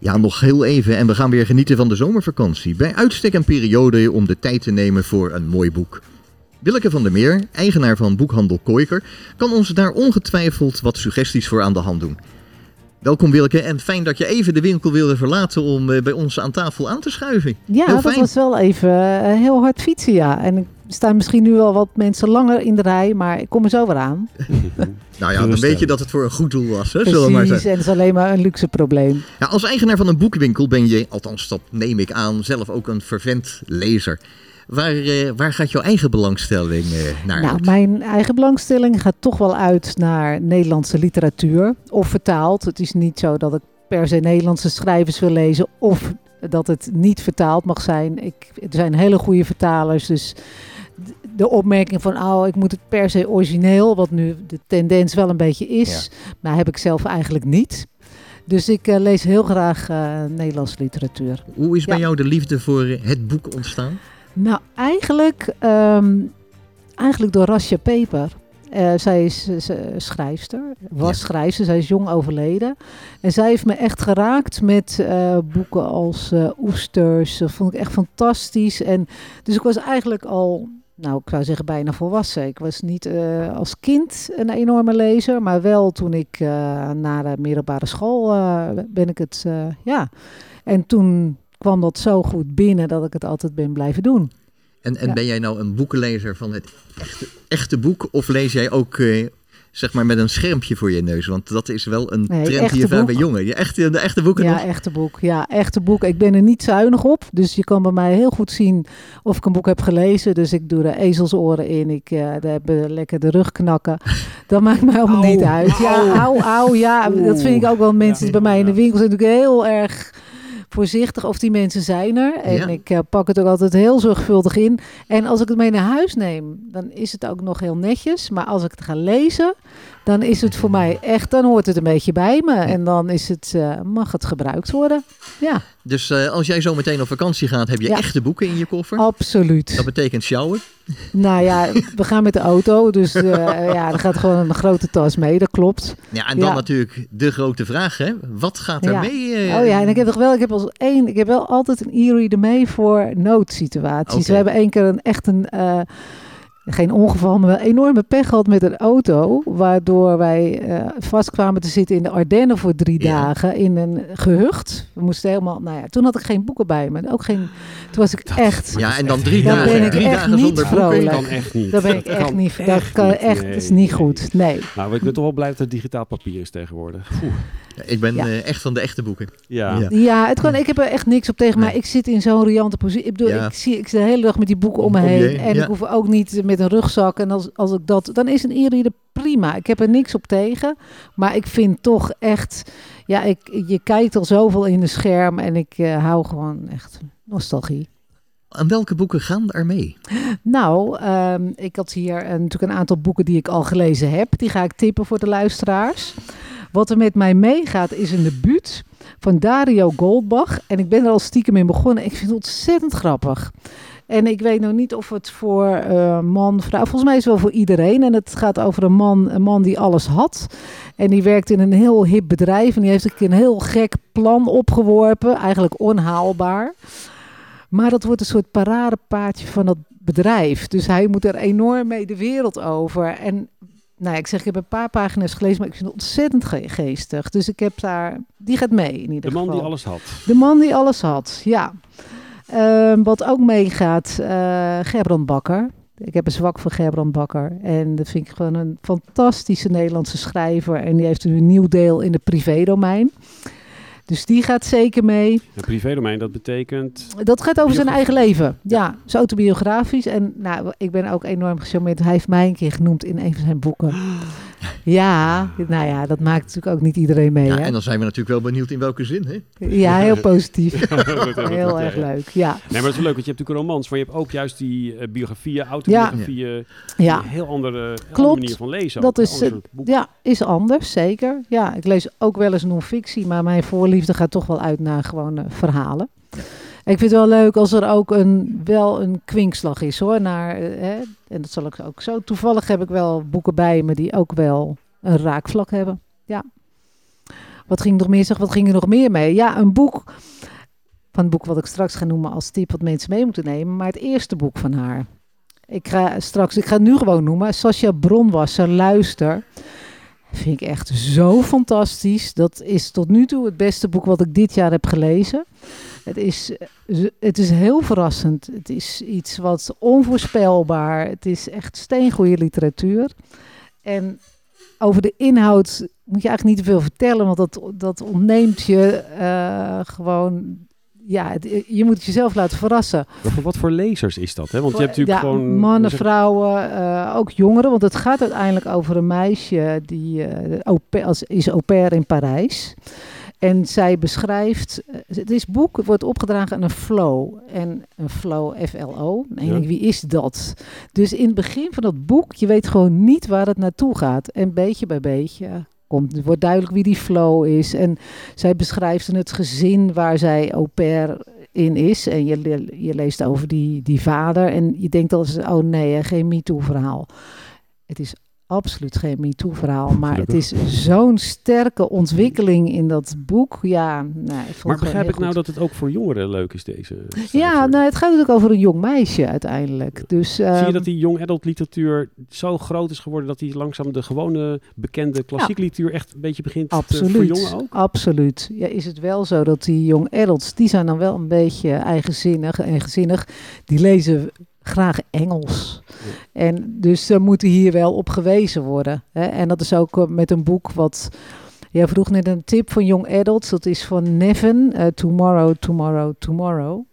Ja, nog heel even en we gaan weer genieten van de zomervakantie. Bij uitstek een periode om de tijd te nemen voor een mooi boek. Willeke van der Meer, eigenaar van boekhandel Koiker, kan ons daar ongetwijfeld wat suggesties voor aan de hand doen. Welkom Willeke en fijn dat je even de winkel wilde verlaten om eh, bij ons aan tafel aan te schuiven. Ja, dat was wel even eh, heel hard fietsen, ja. En staan misschien nu wel wat mensen langer in de rij, maar ik kom er zo weer aan. Nou ja, dan weet je dat het voor een goed doel was, hè, maar Precies, zeggen. en het is alleen maar een luxe probleem. Ja, als eigenaar van een boekwinkel ben je, althans dat neem ik aan, zelf ook een vervent lezer. Waar, eh, waar gaat jouw eigen belangstelling eh, naar Nou, uit? mijn eigen belangstelling gaat toch wel uit naar Nederlandse literatuur. Of vertaald. Het is niet zo dat ik per se Nederlandse schrijvers wil lezen. Of dat het niet vertaald mag zijn. Ik, er zijn hele goede vertalers. Dus de opmerking van, oh, ik moet het per se origineel. Wat nu de tendens wel een beetje is. Maar heb ik zelf eigenlijk niet. Dus ik eh, lees heel graag eh, Nederlandse literatuur. Hoe is bij ja. jou de liefde voor eh, het boek ontstaan? Nou, eigenlijk, ehm, eigenlijk door Rasja Peper. Eh, zij is schrijfster, was Ja. schrijfster, zij is jong overleden. En zij heeft me echt geraakt met eh, boeken als eh, Oesters. Dat vond ik echt fantastisch. En, dus ik was eigenlijk al, nou ik zou zeggen bijna volwassen. Ik was niet als kind een enorme lezer, maar wel toen ik naar de middelbare school ben ik het, ja. En toen kwam dat zo goed binnen dat ik het altijd ben blijven doen. En, en Ja. ben jij nou een boekenlezer van het echte, echte boek? Of lees jij ook eh, zeg maar met een schermpje voor je neus? Want dat is wel een Nee, trend hier vaak boek. bij jongen. Je echte, de echte boeken Ja, nog? echte boek. Ja, echte boek. Ik ben er niet zuinig op. Dus je kan bij mij heel goed zien of ik een boek heb gelezen. Dus ik doe er ezelsoren in. Ik eh daar hebben lekker de rug knakken. Dat maakt mij allemaal niet uit. Ja, au. au. Ja, dat vind ik ook wel. Mensen Ja, bij mij in de winkel zijn natuurlijk heel erg voorzichtig of die mensen zijn er. En Ja. ik eh, pak het ook altijd heel zorgvuldig in. En als ik het mee naar huis neem, dan is het ook nog heel netjes. Maar als ik het ga lezen, dan is het voor mij echt, dan hoort het een beetje bij me. En dan is het, eh, mag het gebruikt worden. Ja, Dus eh, als jij zo meteen op vakantie gaat, heb je Ja. echte boeken in je koffer. absoluut. Dat betekent sjouwen. Nou ja, we gaan met de auto, dus eh, ja, er gaat gewoon een grote tas mee, dat klopt. Ja, en dan Ja. natuurlijk de grote vraag, hè? Wat gaat er Ja. mee? Oh ja, en ik heb toch wel, ik heb als één, ik heb wel altijd een e-reader mee voor noodsituaties. We hebben één keer een echt een, geen ongeval, maar wel enorme pech gehad met een auto, waardoor wij eh, vast kwamen te zitten in de Ardennen voor drie Ja. dagen in een gehucht. We moesten helemaal, nou ja, toen had ik geen boeken bij me, ook geen, toen was ik echt, Ja, en dan drie Dan dagen, ben ik drie echt dagen niet zonder vrolijk. boeken. Dat kan echt niet. daar ben ik Dat echt kan niet, dat kan niet. echt, Nee, is niet nee. goed, nee. Nou, ik ben toch wel blij dat het digitaal papier is tegenwoordig. Oeh. Ik ben Ja. eh, echt van de echte boeken. Ja. Ja. Ja, het kan, ik heb er echt niks op tegen, maar Nee. ik zit in zo'n riante positie. Ik bedoel, Ja. ik, zie, ik zit de hele dag met die boeken om me Om je heen. En ja. ik hoef ook niet met een rugzak. En als, als ik dat, dan is een e-reader prima. Ik heb er niks op tegen. Maar ik vind toch echt, ja, ik, je kijkt al zoveel in de scherm. En ik eh, hou gewoon echt nostalgie. En welke boeken gaan er mee? Nou, ehm, ik had hier natuurlijk een aantal boeken die ik al gelezen heb. Die ga ik tippen voor de luisteraars. Wat er met mij meegaat is een debuut van Dario Goldbach. En ik ben er al stiekem in begonnen. Ik vind het ontzettend grappig. En ik weet nog niet of het voor eh, man, vrouw, volgens mij is het wel voor iedereen. En het gaat over een man, een man die alles had. En die werkt in een heel hip bedrijf. En die heeft een keer een heel gek plan opgeworpen. Eigenlijk onhaalbaar. Maar dat wordt een soort paradepaardje van dat bedrijf. Dus hij moet er enorm mee de wereld over. En nou, ja, ik zeg, ik heb een paar pagina's gelezen, maar ik vind het ontzettend ge- geestig. Dus ik heb daar, die gaat mee in ieder De man geval. die alles had. De man die alles had, ja. Ehm, wat ook meegaat, eh Gerbrand Bakker. Ik heb een zwak voor Gerbrand Bakker. En dat vind ik gewoon een fantastische Nederlandse schrijver. En die heeft nu een nieuw deel in de privédomein. Dus die gaat zeker mee. Een privédomein, dat betekent... Dat gaat over zijn eigen leven. Ja, zo autobiografisch. En nou, ik ben ook enorm gecharmeerd. Hij heeft mij een keer genoemd in een van zijn boeken. Ja, nou ja, dat maakt natuurlijk ook niet iedereen mee. Ja, hè? en dan zijn we natuurlijk wel benieuwd in welke zin, hè? Ja, heel positief. Heel het, erg leuk, ja. Nee, maar dat is wel leuk, want je hebt natuurlijk een romans, maar je hebt ook juist die eh, biografieën, autobiografieën. Ja, Een heel andere, heel Klopt. andere manier van lezen. Dat ook, is, een ander soort boek. ja, is anders, zeker. Ja, ik lees ook wel eens non-fictie, maar mijn voorliefde gaat toch wel uit naar gewoon verhalen. Ik vind het wel leuk als er ook een, wel een kwinkslag is hoor. Naar, eh, hè, en dat zal ik ook zo. Toevallig heb ik wel boeken bij me die ook wel een raakvlak hebben. Ja. Wat ging, nog meer, zeg, wat ging er nog meer mee? Ja, een boek. Van het boek wat ik straks ga noemen als tip wat mensen mee moeten nemen. Maar het eerste boek van haar. Ik ga straks, ik ga het nu gewoon noemen. Sascha Bronwasser, Luister. Vind ik echt zo fantastisch. Dat is tot nu toe het beste boek wat ik dit jaar heb gelezen. Het is, het is heel verrassend. Het is iets wat onvoorspelbaar. Het is echt steengoede literatuur. En over de inhoud moet je eigenlijk niet te veel vertellen, want dat, dat ontneemt je uh, gewoon ja, je moet het jezelf laten verrassen. voor wat voor lezers is dat? Hè? Want je hebt natuurlijk ja, gewoon... Mannen, vrouwen, uh, ook jongeren. Want het gaat uiteindelijk over een meisje die uh, als, is au pair in Parijs. En zij beschrijft, het is boek wordt opgedragen aan een flow. En een flow, F-L-O. En ja. wie is dat? Dus in het begin van dat boek, je weet gewoon niet waar het naartoe gaat. En beetje bij beetje komt. Het wordt duidelijk wie die flow is. En zij beschrijft het gezin waar zij au pair in is. En je, je leest over die, die vader. En je denkt als oh nee, geen MeToo-verhaal. Het is absoluut geen MeToo-verhaal. Maar het is zo'n sterke ontwikkeling in dat boek. Ja, nee, maar begrijp ik nou dat het ook voor jongeren leuk is, deze? Ja, nou, het gaat natuurlijk over een jong meisje uiteindelijk. Dus, Zie je ehm, dat die jong adult literatuur zo groot is geworden dat die langzaam de gewone bekende klassieke literatuur echt een beetje begint absoluut, te jongen ook? Absoluut. Ja, is het wel zo dat die jong adults, die zijn dan wel een beetje eigenzinnig en gezinnig. Die lezen graag Engels. En dus er moet hier wel op gewezen worden. Hè? En dat is ook eh, met een boek wat... Jij vroeg net een tip van Young Adults. Dat is van Nevin, uh, Tomorrow, Tomorrow, Tomorrow.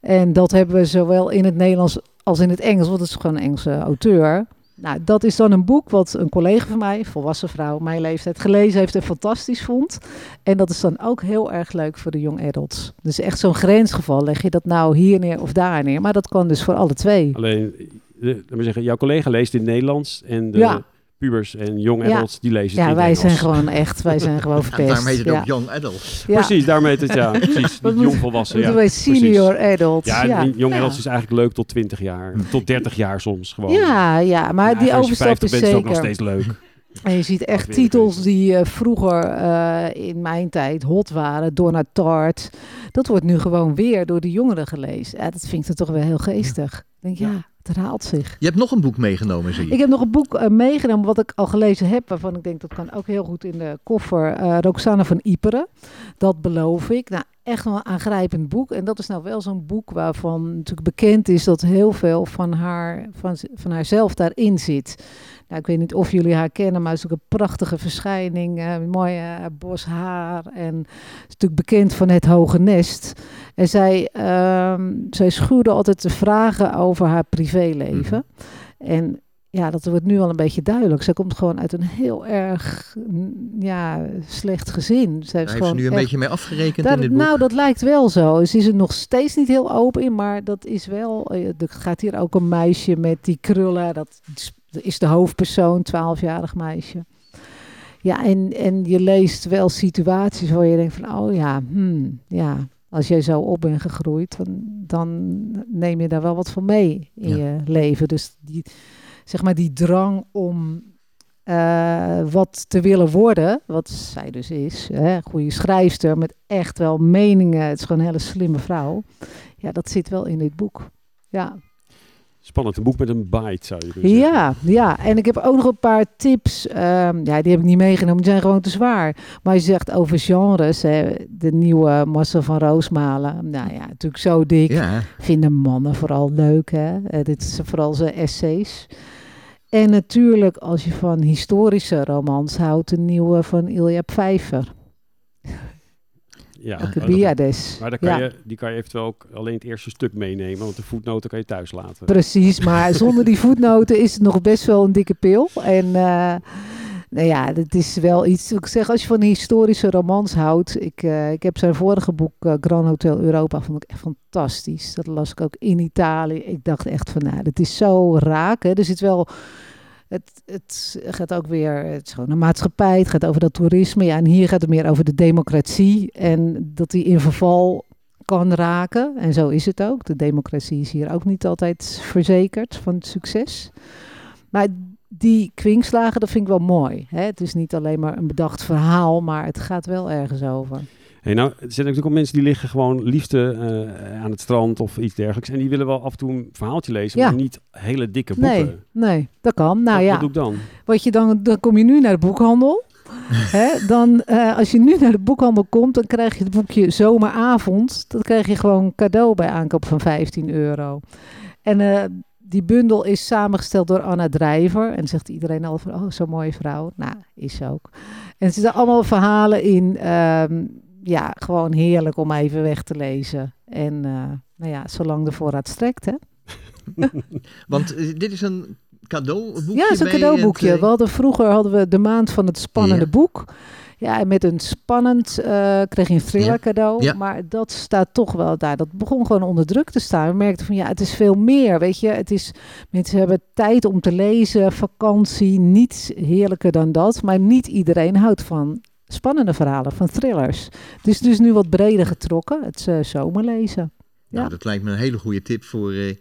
En dat hebben we zowel in het Nederlands als in het Engels. Want het is gewoon een Engelse auteur. Nou, dat is dan een boek wat een collega van mij, volwassen vrouw, mijn leeftijd, gelezen heeft en fantastisch vond. En dat is dan ook heel erg leuk voor de young adults. Dus echt zo'n grensgeval. Leg je dat nou hier neer of daar neer? Maar dat kan dus voor alle twee. Alleen, laten we zeggen, jouw collega leest in het Nederlands en de, ja pubers en young adults, die lezen Ja, wij zijn gewoon echt, wij zijn gewoon verpest. En daarmee het ook young adults. Precies, daarmee het, ja, precies. Niet jong volwassen, ja. senior adults. Ja, ja. young adults is eigenlijk leuk tot 20 jaar, tot 30 jaar soms gewoon. Ja, ja, maar die overstap is zeker. ook nog steeds leuk. En je ziet echt titels die uh, vroeger uh, in mijn tijd hot waren. Donna Tart. Dat wordt nu gewoon weer door de jongeren gelezen. Ja, dat vind ik toch wel heel geestig. Ik denk, ja, het herhaalt zich. Je hebt nog een boek meegenomen, zie je? Ik heb nog een boek uh, meegenomen wat ik al gelezen heb, waarvan ik denk dat kan ook heel goed in de koffer. Uh, Roxane van Iperen. Dat beloof ik. Nou, echt wel een aangrijpend boek. En dat is nou wel zo'n boek waarvan natuurlijk bekend is dat heel veel van, haar, van, van haarzelf daarin zit. Nou, ik weet niet of jullie haar kennen, maar het is ook een prachtige verschijning. Uh, mooie uh, bos haar. En is natuurlijk bekend van het hoge nest. En zij, uh, zij schuwde altijd de vragen over haar privéleven. Mhm. En ja, dat wordt nu al een beetje duidelijk. Zij komt gewoon uit een heel erg ja, slecht gezin. Zij heeft, ze nu een beetje mee afgerekend in dit boek? Nou, dat lijkt wel zo. Ze is er nog steeds niet heel open in, maar dat is wel... Eh, er gaat hier ook een meisje met die krullen. Dat is de hoofdpersoon, 12-jarig meisje. Ja, en, en je leest wel situaties waar je denkt van, oh ja, hmm, ja, als jij zo op bent gegroeid, dan, neem je daar wel wat van mee in je leven. Dus die, zeg maar die drang om uh, wat te willen worden, wat zij dus is, hè, goede schrijfster met echt wel meningen, het is gewoon een hele slimme vrouw. Ja, dat zit wel in dit boek. Ja. Spannend, een boek met een bite zou je kunnen Ja, ja, en ik heb ook nog een paar tips. Um, ja, die heb ik niet meegenomen, die zijn gewoon te zwaar. Maar je zegt over genres, hè, de nieuwe Marcel van Roosmalen. Nou ja, natuurlijk zo dik. Ja. Vinden mannen vooral leuk, hè. Uh, dit is vooral zijn essays. En natuurlijk, als je van historische romans houdt, de nieuwe van Ilja Pfeiffer. Ja, Alcibiades. Maar dan kan je, die kan je eventueel ook alleen het eerste stuk meenemen, want de voetnoten kan je thuis laten. Precies, maar zonder die voetnoten is het nog best wel een dikke pil. En uh, nou ja, dat is wel iets. Ik zeg, als je van historische romans houdt. Ik, uh, ik heb zijn vorige boek, uh, Grand Hotel Europa, vond ik echt fantastisch. Dat las ik ook in Italië. Ik dacht echt van, nou, dat is zo raak. Hè. Er zit wel het, het gaat ook weer, het is gewoon een maatschappij, het gaat over dat toerisme. Ja, en hier gaat het meer over de democratie en dat die in verval kan raken. En zo is het ook. De democratie is hier ook niet altijd verzekerd van het succes. Maar die kwinkslagen, dat vind ik wel mooi. Hè? Het is niet alleen maar een bedacht verhaal, maar het gaat wel ergens over. Hey, nou, er zijn natuurlijk ook mensen die liggen gewoon liefde eh, aan het strand of iets dergelijks. En die willen wel af en toe een verhaaltje lezen, Ja. maar niet hele dikke boeken. Nee, nee, dat kan. Nou wat, ja, wat doe ik dan? wat je dan, dan kom je nu naar de boekhandel. Hè? Dan, eh, als je nu naar de boekhandel komt, dan krijg je het boekje Zomeravond. Dat krijg je gewoon cadeau bij aankoop van 15 euro. En eh, die bundel is samengesteld door Anna Drijver. En zegt iedereen al van, oh, zo'n mooie vrouw. Nou, is ze ook. En er zitten allemaal verhalen in. ehm, ja, gewoon heerlijk om even weg te lezen. En eh, nou ja, zolang de voorraad strekt, hè. Want eh, dit is een cadeauboekje. Ja, het is een cadeauboekje. het, eh, We hadden, vroeger hadden we de maand van het spannende Ja. boek. Ja, en met een spannend kreeg je een thriller Ja. cadeau. Ja. Maar dat staat toch wel daar. Dat begon gewoon onder druk te staan. We merkten van ja, het is veel meer. Weet je, het is, mensen hebben tijd om te lezen, vakantie, niets heerlijker dan dat. Maar niet iedereen houdt van spannende verhalen, van thrillers. Dus dus nu wat breder getrokken, het eh, zomerlezen. Nou, Ja. dat lijkt me een hele goede tip voor eh,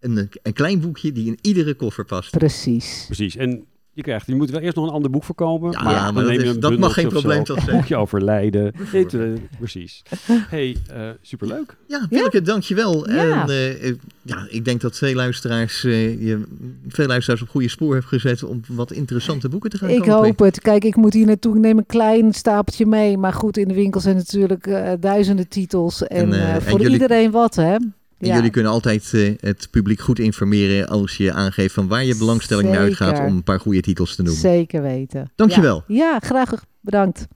een, een klein boekje die in iedere koffer past. Precies. Precies. En je krijgt, je moet wel eerst nog een ander boek verkopen. Ja, maar, maar dan dat neem je is- een dat mag geen probleem zijn? boekje over Leiden. Bijvoorbeeld. Dit, eh, precies. hey, eh, superleuk. Ja, Willeke, dankjewel. Ja. En eh, eh, ja, ik denk dat veel luisteraars, eh, je, veel luisteraars op goede spoor heeft gezet om wat interessante boeken te gaan Ik kopen. hoop het. Kijk, ik moet hier naartoe. Ik neem een klein stapeltje mee. Maar goed, in de winkel zijn natuurlijk eh, duizenden titels. En, En, en voor jullie- iedereen wat, hè? Ja. jullie kunnen altijd eh, het publiek goed informeren als je aangeeft van waar je belangstelling naar uitgaat om een paar goede titels te noemen. Zeker weten. Dankjewel. Ja, ja graag bedankt.